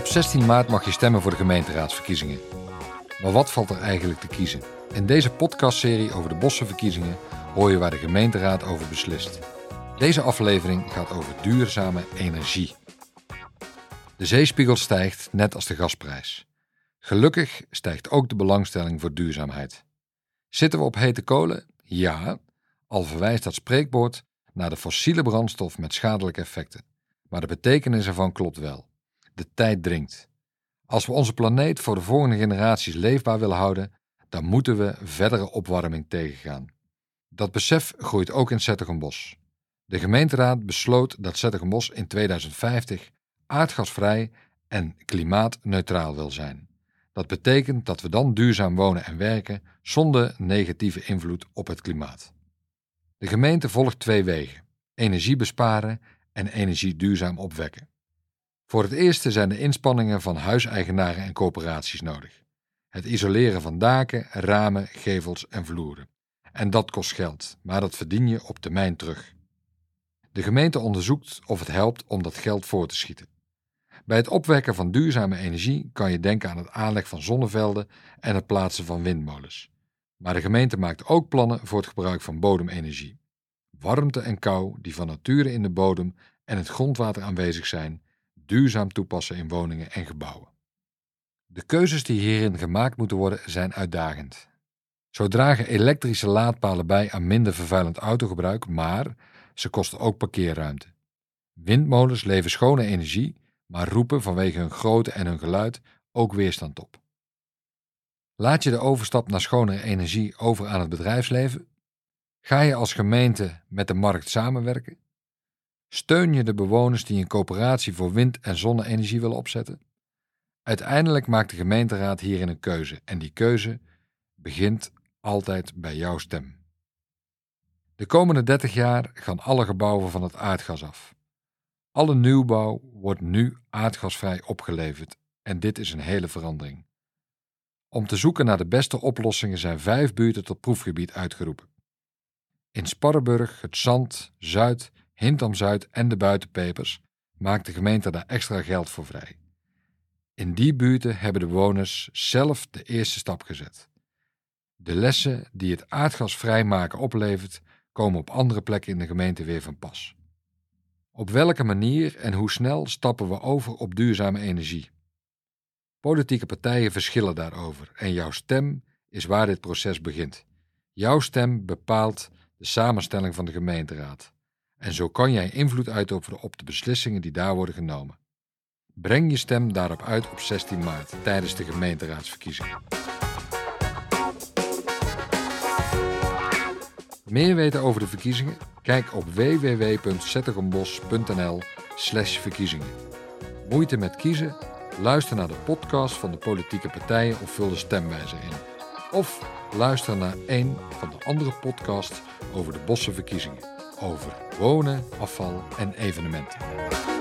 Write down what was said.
Op 16 maart mag je stemmen voor de gemeenteraadsverkiezingen. Maar wat valt er eigenlijk te kiezen? In deze podcastserie over de bossenverkiezingen hoor je waar de gemeenteraad over beslist. Deze aflevering gaat over duurzame energie. De zeespiegel stijgt net als de gasprijs. Gelukkig stijgt ook de belangstelling voor duurzaamheid. Zitten we op hete kolen? Ja, al verwijst dat spreekwoord naar de fossiele brandstof met schadelijke effecten. Maar de betekenis ervan klopt wel. De tijd dringt. Als we onze planeet voor de volgende generaties leefbaar willen houden, dan moeten we verdere opwarming tegengaan. Dat besef groeit ook in Zettergenbos. De gemeenteraad besloot dat Zettergenbos in 2050 aardgasvrij en klimaatneutraal wil zijn. Dat betekent dat we dan duurzaam wonen en werken zonder negatieve invloed op het klimaat. De gemeente volgt twee wegen: energie besparen en energie duurzaam opwekken. Voor het eerste zijn de inspanningen van huiseigenaren en coöperaties nodig. Het isoleren van daken, ramen, gevels en vloeren. En dat kost geld, maar dat verdien je op termijn terug. De gemeente onderzoekt of het helpt om dat geld voor te schieten. Bij het opwekken van duurzame energie kan je denken aan het aanleg van zonnevelden en het plaatsen van windmolens. Maar de gemeente maakt ook plannen voor het gebruik van bodemenergie. Warmte en kou die van nature in de bodem en het grondwater aanwezig zijn, duurzaam toepassen in woningen en gebouwen. De keuzes die hierin gemaakt moeten worden zijn uitdagend. Zo dragen elektrische laadpalen bij aan minder vervuilend autogebruik, maar ze kosten ook parkeerruimte. Windmolens leveren schone energie, maar roepen vanwege hun grootte en hun geluid ook weerstand op. Laat je de overstap naar schonere energie over aan het bedrijfsleven? Ga je als gemeente met de markt samenwerken? Steun je de bewoners die een coöperatie voor wind- en zonne-energie willen opzetten? Uiteindelijk maakt de gemeenteraad hierin een keuze en die keuze begint altijd bij jouw stem. De komende 30 jaar gaan alle gebouwen van het aardgas af. Alle nieuwbouw wordt nu aardgasvrij opgeleverd en dit is een hele verandering. Om te zoeken naar de beste oplossingen zijn vijf buurten tot proefgebied uitgeroepen. In Sparrenburg, het Zand, Zuid, Hintam Zuid en de Buitenpepers maakt de gemeente daar extra geld voor vrij. In die buurten hebben de bewoners zelf de eerste stap gezet. De lessen die het aardgas vrijmaken oplevert, komen op andere plekken in de gemeente weer van pas. Op welke manier en hoe snel stappen we over op duurzame energie? Politieke partijen verschillen daarover en jouw stem is waar dit proces begint. Jouw stem bepaalt de samenstelling van de gemeenteraad. En zo kan jij invloed uitoefenen op de beslissingen die daar worden genomen. Breng je stem daarop uit op 16 maart tijdens de gemeenteraadsverkiezingen. Meer weten over de verkiezingen? Kijk op www.zetterenbos.nl verkiezingen. Moeite met kiezen? Luister naar de podcast van de politieke partijen of vul de stemwijzer in. Of luister naar een van de andere podcasts over de bossenverkiezingen. Over wonen, afval en evenementen.